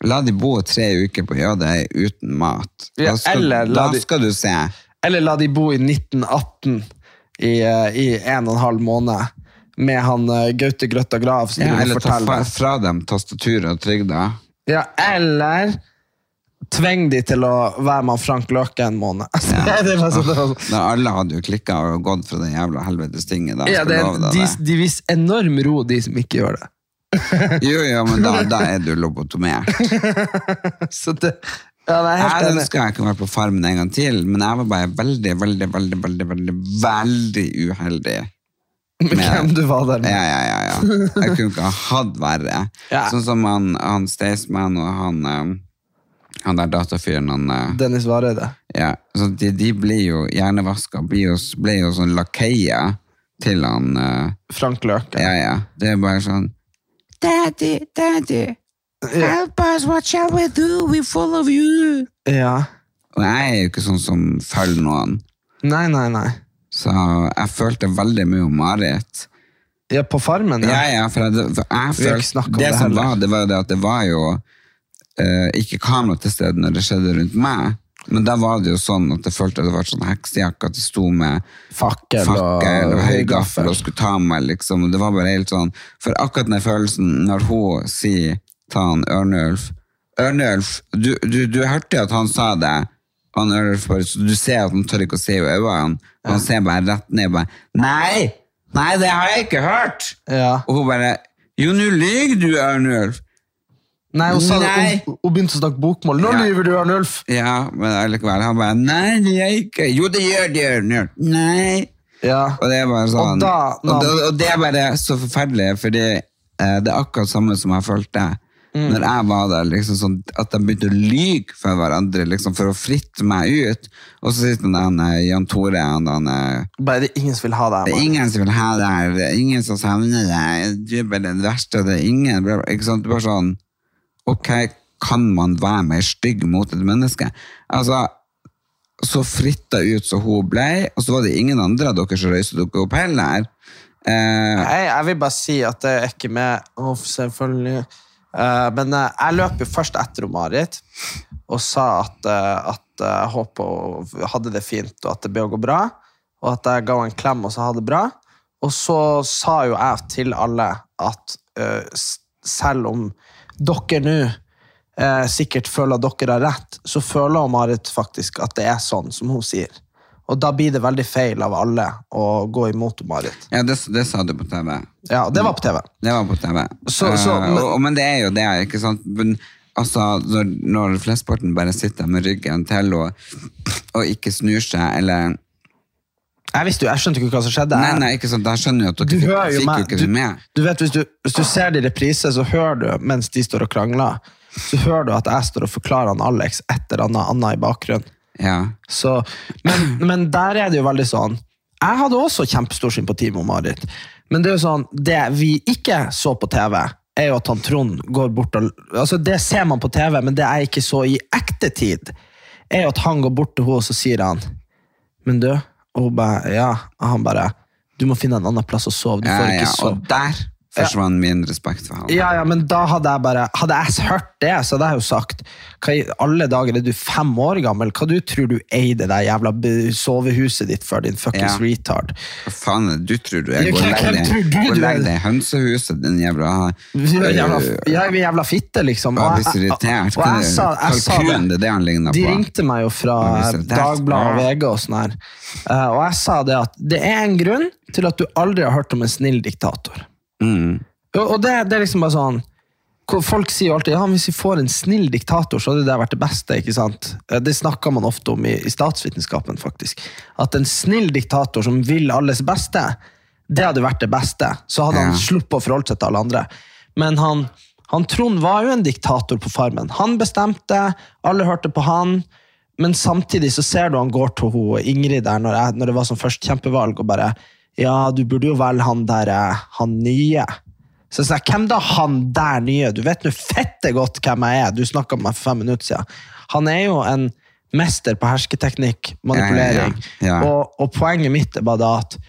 La de bo tre uker på Jødøy uten mat. Da skal, eller la da de- skal du se. Eller la de bo i 1918 i, eh, i en og en halv måned med han eh, Gaute Grøtta Grav Ja, eller ta fra dem tastaturet og trygda. Ja, eller tveng de til å være med Frank Løke en måned. det var sånn, det var. Da alle hadde jo klikka og gått fra den jævla helvetes tinget. Ja, det, love de, de viser enorm ro, de som ikke gjør det. Jo, jo, men da, da er du lobotomert. Så det ja, Jeg ønsker jeg kunne vært på Farmen en gang til, men jeg var bare veldig, veldig, veldig, veldig, veldig, veldig uheldig. Med hvem du var der med. Ja, ja, ja, ja. Jeg kunne ikke ha hatt verre. Ja. Sånn som han, han Staysman og han, eh, han der datafyren, han eh, Dennis Vareide. ja, så de, de blir jo hjernevaska, blir jo, ble jo sånn lakeier til han eh, Frank Løke. Ja, ja. Det er bare sånn Daddy, daddy, help us, what shall we do? We follow you. Ja. Og jeg er jo ikke sånn som følger noen, Nei, nei, nei. så jeg følte veldig mye om Marit. Ja, på Farmen, Ja, ja. ja, for jeg, for jeg Vi har ikke følte snakket om det, det som heller. var, det var jo det at det var jo eh, ikke kamera til stede når det skjedde rundt meg. Men da var det jo sånn at jeg følte at det var sånn heksejakke, at jeg sto med Fakkel, fakkel og høygaffel og skulle ta meg, liksom. Og det var bare helt sånn For akkurat den følelsen når hun sier ta han Ørnulf Ørnulf, du, du, du hørte at han sa det. Han Ørnulf bare, så Du ser at han tør ikke å se i øynene. Han ser bare rett ned og bare Nei! Nei, det har jeg ikke hørt! Ja. Og hun bare Jo, nå lyver du, Ørnulf! Nei, hun, sa Nei. hun, hun begynte å snakke bokmål. Nå Ja. lyver du, Arnulf! Ja, men allikevel. Han bare Nei, det gjør jeg ikke. Jo, det gjør det, Ørnulf. Nei. Ja. Og det er bare sånn Og da- og, det, og det er bare så forferdelig, fordi eh, det er akkurat samme som jeg følte Mm. når jeg var der. liksom sånn At de begynte å lyge for hverandre liksom for å fritte meg ut. Og så sitter den Jan Tore han, han, Bare det er ingen som vil ha deg. Det er ingen som vil ha deg det er ingen som savner deg. Du er bare den verste, og det er ingen. Ikke sant? Det bare sånn Ok, kan man være mer stygg mot et menneske? Altså, så fritta ut som hun ble, og så var det ingen andre av dere som røyste dere opp heller. Eh, Jeg, jeg vil bare si at det er ikke med oh, selvfølgelig. Uh, men uh, jeg løp jo først etter Marit og sa at, uh, at jeg håpa hun hadde det fint, og at det ble å gå bra. Og at jeg ga henne en klem og sa ha det bra. Og så sa jo jeg til alle at selv om dere nå eh, sikkert føler dere har rett, så føler Marit faktisk at det er sånn som hun sier. Og da blir det veldig feil av alle å gå imot Marit. ja, det, det sa du på TV. Ja, det var på TV. Det var på TV. Så- så- Eh, men- uh, og, men det er jo det, ikke sant? Men, altså, når, når flestparten bare sitter med ryggen til og, og ikke snur seg, eller Jeg visste jo, jeg skjønte jo ikke hva som skjedde. Nei, nei, ikke sant, da skjønner jeg at Du dere fikk, fikk jo ikke det med. Du vet, hvis du, hvis du ser det i reprise, så hører du mens de står og krangler, så hører du at jeg står og forklarer han Alex et eller annet annet i bakgrunnen. Ja. Så, men, men der er det jo veldig sånn Jeg hadde også kjempestor sympati med Marit. Men det er jo sånn, det vi ikke så på TV, er jo at han Trond går bort og altså Det ser man på TV, men det jeg ikke så i ekte tid, er jo at han går bort til henne, og så sier han Men du? Og hun bare Ja. Og han bare Du må finne en annen plass å sove. Du Ja, får ja, ikke sove. og der forsvant min respekt for ham. Ja, ja, men da hadde jeg bare Hadde jeg hørt det, så hadde jeg jo sagt Hva i alle dager er du fem år gammel? Hva du tror du eide det jævla sovehuset ditt for, din fuckings Ja. retard? Hva faen er det du tror du er? Gå og legg deg- og i hønsehuset, din jævla jævla, er jævla fitte, liksom. Og blir jeg- irritert. Og jeg sa, jeg sa Kalkun, det det han ligner De på. ringte meg jo fra. Dagbladet og. VG og sånn her. Eh, og jeg sa det at det er en grunn til at du aldri har hørt om en snill diktator. Mm. Og det, det er liksom bare sånn Folk sier jo alltid ja, hvis vi får en snill diktator, så hadde det vært det beste. ikke sant? Eh, Det snakker man ofte om i, i statsvitenskapen. faktisk. At en snill diktator som vil alles beste, det hadde vært det beste. Så hadde han Ja. sluppet å forholde seg til alle andre. Men han, han Trond var jo en diktator på Farmen. Han bestemte, alle hørte på han. Men samtidig så ser du han går til hun, Ingrid der når, jeg, når det var som først kjempevalg, og bare Ja, du burde jo velge han der, eh, han nye. Så jeg sa, hvem da han der nye? Du vet nå fette godt hvem jeg er. Du snakka med meg for fem minutter siden. Han er jo en mester på hersketeknikk, manipulering. Ja, ja, ja. Og, og poenget mitt er bare da at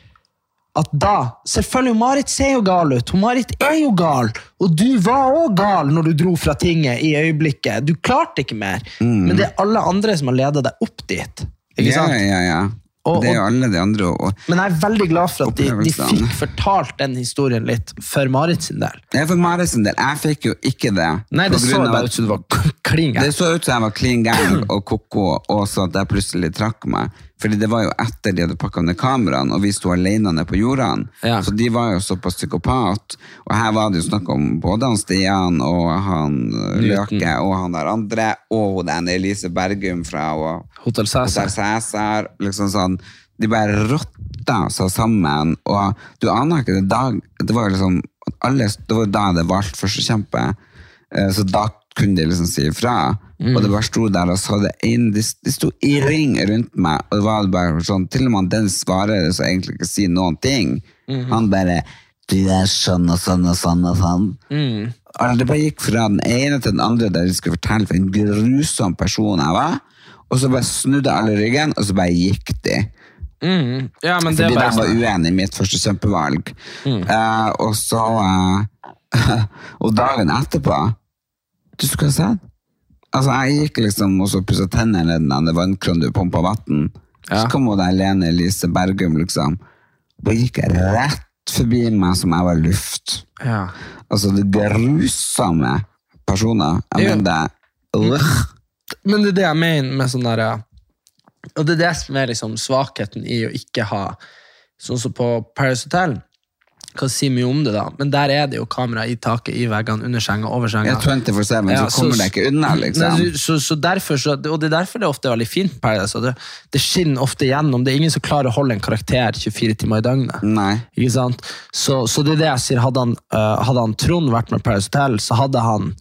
at da, selvfølgelig Marit ser jo gal ut, hun Marit er jo gal, og du var også gal når du dro fra tinget i øyeblikket. Du klarte ikke mer, men det er alle andre som har ledet deg opp dit. Ikke Mm. Ja, sant? Og- det er jo alle de andre. Og, Men jeg er veldig glad for at de, de fikk fortalt den historien litt for Marit sin del. Ja, for Marit sin del, jeg fikk jo ikke det. Nei, det så bare ut som du var klin Det så ut som jeg var klin gæren og koko, og så at jeg plutselig trakk meg. Fordi det var jo etter de hadde pakka ned kameraene, og vi sto alene nede på jordene. Ja. Så de var jo såpass psykopat. Og her var det jo snakk om både han Stian og han øh, Løke og han der andre, og den Elise Bergum fra Hotell Hotel Cæsar. Hotel Cæsar. Liksom sånn. De bare rotta seg sammen, og du aner ikke det dag Det var jo liksom alle, Det var da det valgte førstekjempe, eh, så da kunne de liksom si ifra. Og det bare sto der og så det inn, de, de sto i ring rundt meg, og det var bare sånn, til og med den svarer som egentlig ikke sier noen ting. Han bare Du er sånn og sånn og sånn og sånn. Og det bare gikk fra den ene til den andre der de skulle fortelle for en grusom person jeg var, og så bare snudde alle ryggen, og så bare gikk de. Ja, men det Fordi de var sånn. uenige i mitt første kjempevalg. Uh, og så uh, Og dagen etterpå Du skal se. Altså, jeg gikk liksom og så pussa tennene i den vannkronen du pumpa vann. Så kom hun der Lene Elise Bergum, liksom. Da gikk rett forbi meg som jeg var luft. Ja. Altså, det grusomme personer. Jeg Ja. mener det. Men det er det jeg mener med sånn derre Og det er det som er liksom svakheten i å ikke ha Sånn som på Paris Hotel. Kan si mye om det, da, men der er det jo kamera i taket, i veggene, under senga, over senga. Ja, 24-7, Ja, så kommer så- det ikke unna, liksom. Nei, så, så derfor, så, og det er derfor det er ofte er veldig fint Paradise. Det, det skinner ofte gjennom. Det er ingen som klarer å holde en karakter 24 timer i døgnet. Nei. Ikke sant? Så, så det er det jeg sier. Hadde han, uh, hadde han Trond vært med Paradise Hotel, så hadde han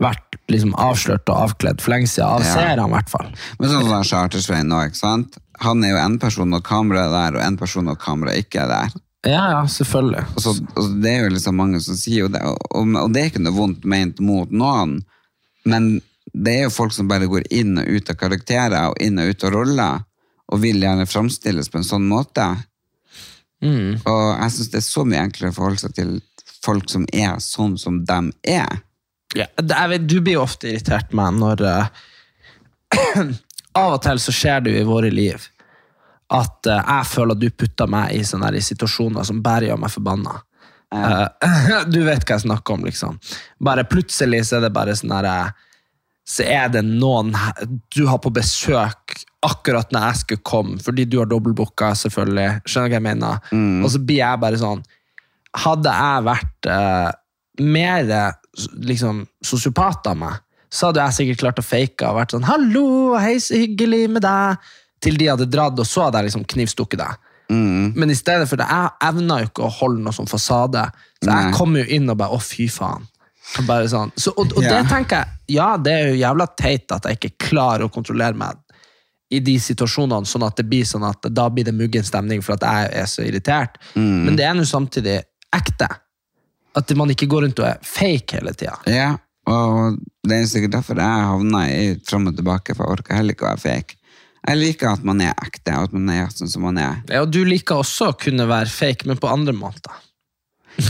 vært liksom avslørt og avkledd for lenge siden. Av Ja. seerne, i hvert fall. Men sånn som Chartersveien nå, ikke sant? Han er jo en person når kameraet er der, og en person når kameraet ikke er der. Ja, ja, selvfølgelig. Og, så, og det er jo liksom mange som sier jo det, og, og det er ikke noe vondt ment mot noen, men det er jo folk som bare går inn og ut av karakterer, og inn og ut av roller, og vil gjerne framstilles på en sånn måte. Og jeg synes det er så mye enklere å forholde seg til folk som er sånn som dem er. Ja, vet, du blir jo ofte irritert med når uh, Av og til så skjer det jo i våre liv at uh, jeg føler at du putter meg i sånne i situasjoner som bare gjør meg forbanna. Eh, du vet hva jeg snakker om, liksom. Bare plutselig så er det bare sånn her eh, Så er det noen du har på besøk akkurat når jeg skulle komme, fordi du har dobbeltbooka, selvfølgelig. Skjønner du hva jeg mener? Og så blir jeg bare sånn Hadde jeg vært uh, mer liksom, sosiopat av meg, så hadde jeg sikkert klart å fake og vært sånn 'Hallo, hei, så hyggelig med deg', til de hadde dratt, og så hadde jeg liksom knivstukket deg. Men i stedet for det, jeg evna jo ikke å holde noe sånn fasade, så jeg kom jo inn og bare 'Å, fy faen'. Bare sånn. så, og, og yeah. det tenker jeg Ja, det er jo jævla teit at jeg ikke klarer å kontrollere meg i de situasjonene, sånn at det blir sånn at da blir det muggen stemning for at jeg er så irritert. Mm. Men det er nå samtidig ekte. At man ikke går rundt og er fake hele tida. Ja, Og det er sikkert derfor jeg havna i fram og tilbake, for jeg orker heller ikke å være fake. Jeg liker at man er ekte, og at man er sånn som man er. Ja, og du liker også å kunne være fake, men på andre måter.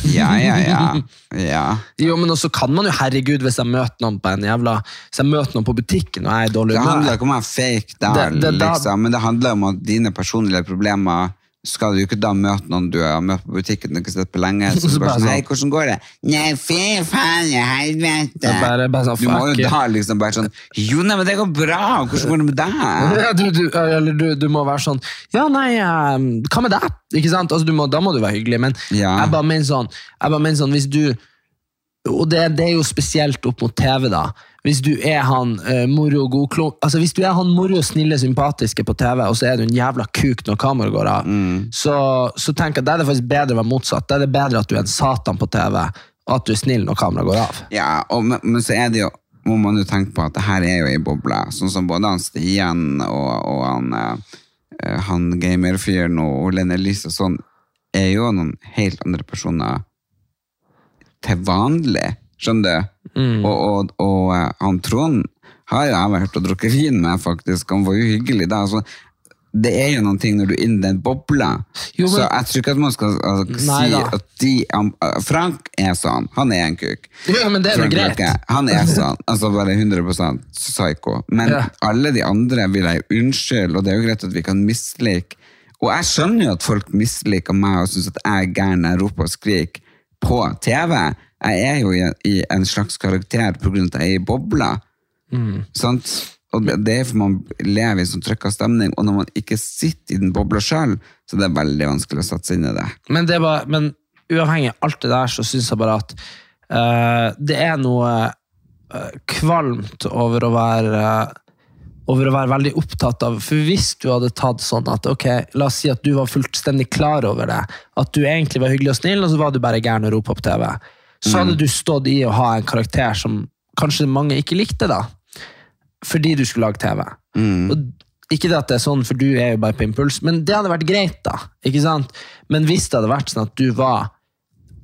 Ja, ja, ja. ja. Jo, men også kan man jo, herregud, hvis jeg møter noen på en jævla Hvis jeg møter noen på butikken og jeg er i dårlig Det handler ikke om å være fake der, Det- det- liksom, men det handler om at dine personlige problemer skal du ikke da møte noen du har møtt på butikken og ikke sett på lenge. Så Så bare sånn, sånn. hei, hvordan går det? Nei, fy faen, i helvete. Bare- bare sånn, du må jo da liksom bare sånn, jo, nei, men det går bra, hvordan går det med deg? Ja, du, du, eller du, du må være sånn Ja, nei, eh, hva med deg? Ikke sant? Altså, du må, da må du være hyggelig, men Ja. jeg bare mener sånn, jeg bare mener sånn Hvis du Og det, det er jo spesielt opp mot TV, da. Hvis du er han uh, moro, godklump Altså Hvis du er han moro, snille, sympatiske på TV, og så er du en jævla kuk når kameraet går av, så, så tenker jeg da er det faktisk bedre å være motsatt. Da er det bedre at du er en satan på TV, og at du er snill når kameraet går av. Ja, og, men, men så er det jo må man jo tenke på at det her er jo ei boble. Sånn som både han Stian og, og han, uh, han gamerfyren og Lene Elise og sånn, er jo noen helt andre personer til vanlig. Skjønner du? Mm. Og, og, og eh, han Trond har jo jeg vært og drukket vin med, faktisk. Han var jo hyggelig da. Så det er jo noen ting når du er inni den bobla. Jo, men- Så jeg tror ikke at man skal altså, si at de han- Frank er sånn. Han er en kuk. Ja, men det er Frank greit. Han er sånn, altså bare 100% psycho. Men Ja. alle de andre vil jeg unnskylde, og det er jo greit at vi kan mislike. Og jeg skjønner jo at folk misliker meg og syns at jeg er gæren når jeg roper og skriker på TV. Jeg er jo i, en slags karakter pga. at jeg er i bobla. Mm. Sant? Og det, er for man lever i sånn trykka stemning, og når man ikke sitter i den bobla sjøl, så det er veldig vanskelig å sette seg inn i det. Men, det var, men uavhengig av alt det der, så syns jeg bare at uh, det er noe uh, kvalmt over å være uh, over å være veldig opptatt av For hvis du hadde tatt sånn at ok, la oss si at du var fullstendig klar over det, at du egentlig var hyggelig og snill, og så var du bare gæren og ropa på TV, så hadde du stått i å ha en karakter som kanskje mange ikke likte, da. Fordi du skulle lage TV. Og ikke det at det er sånn, for du er jo bare på impuls, men det hadde vært greit, da. ikke sant? Men hvis det hadde vært sånn at du var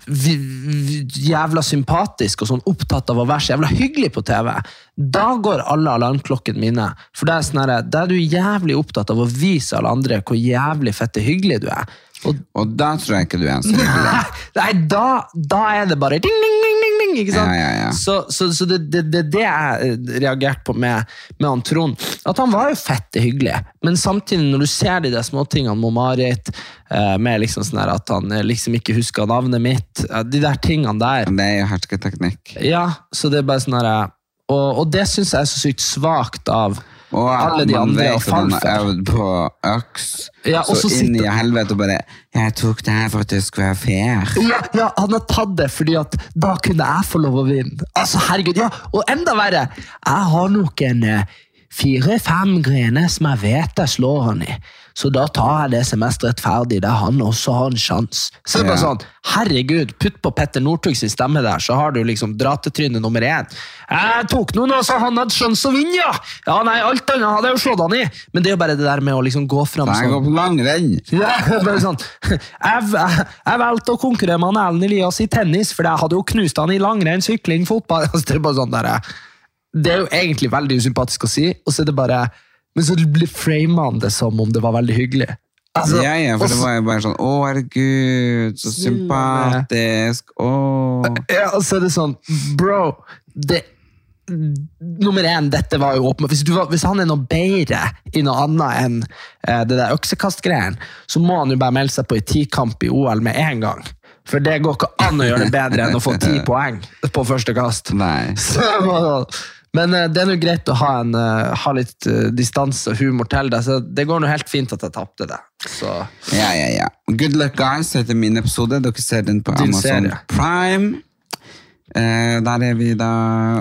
jævla sympatisk og sånn opptatt av å være så jævla hyggelig på TV, da går alle alarmklokkene mine. For det er sånn da er du jævlig opptatt av å vise alle andre hvor jævlig fette hyggelig du er. Og Og da tror jeg ikke du er så hyggelig. Nei, da, da er det bare ding, ding, ding, ding, ding ikke sant? Ja, ja, ja. Så, så, så det det, det, det jeg reagerte på med, med han Trond. At han var jo fette hyggelig, men samtidig når du ser de der småtingene med Marit, eh, med liksom sånn at han eh, liksom ikke husker navnet mitt, eh, de der tingene der. Det er jo hersketeknikk. Ja, så det er bare sånn her eh, og, og det syns jeg er så sykt svakt av Og alle de man andre vet at han har øvd på øks, Ja, og så så inn i helvete og bare 'Jeg tok det her for at det skulle være fair'. Ja, ja, han har tatt det fordi at da kunne jeg få lov å vinne. Altså, herregud, ja, Og enda verre, jeg har nok en eh, fire-fem grener som jeg vet jeg slår han i. Så da tar jeg det semesteret ferdig der han også har en sjanse. Så det er bare sånn, herregud, putt på Petter Northugs stemme der, så har du liksom dratetryne nummer én. Jeg tok noen, og så han hadde sjanse å vinne, ja! Ja, nei, alt annet hadde jeg jo slått han i. Men det er jo bare det der med å liksom gå fram Jeg går sånn. på langrenn. Ja, bare sånn. Jeg, jeg, jeg valgte å konkurrere med han Ellen Elias i tennis, for jeg hadde jo knust han i langrenn, sykling, fotball. Altså, det er bare sånn der, Det er jo egentlig veldig usympatisk å si, og så er det bare Men så frama han det som om det var veldig hyggelig. Altså, ja, ja, for også, det var jo bare sånn 'Å, herregud, så sympatisk'. Å. Ja, og så er det sånn Bro, det Nummer én, dette var jo åpenbart. Hvis, hvis han er noe bedre i noe annet enn eh, det der øksekastgreiene, så må han jo bare melde seg på i tikamp i OL med en gang. For det går ikke an å gjøre det bedre enn å få ti poeng på første kast. Nei. Så. Men eh, det er nå greit å ha, en, eh, ha litt eh, distanse og humor til det, så det går nå helt fint at jeg tapte det. Så Ja, ja, ja. Good Luck Guys heter min episode. Dere ser den på Din Amazon serie. Prime. Eh, der er vi da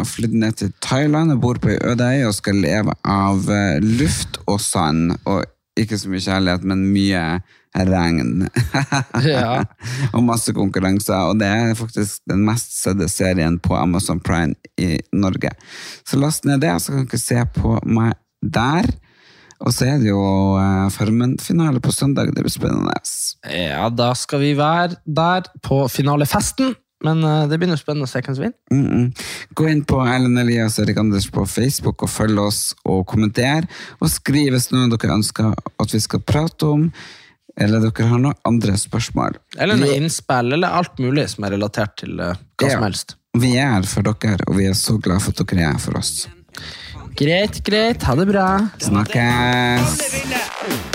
flydd ned til Thailand og bor på ei øde øy og skal leve av luft og sand. Og ikke så mye kjærlighet, men mye regn. Ja. og masse konkurranser. Og det er faktisk den mest sedde serien på Amazon Prime i Norge. Så last ned det, så kan dere se på meg der. Og så er det jo eh, Farmen-finale på søndag. Det blir spennende. Ja, da skal vi være der på finalefesten Men eh, det blir noe spennende å se hvem som vinner. Mm -mm. Gå inn på Ellen Elias og Erik Anders på Facebook og følg oss og kommenter. Og skriv hvis noe dere ønsker at vi skal prate om, eller dere har noen andre spørsmål. Eller noe innspill, eller alt mulig som er relatert til eh, hva Ja. som helst. Vi er her for dere, og vi er så glad for at dere er for oss. Greit, greit. Ha det bra. Snakkes!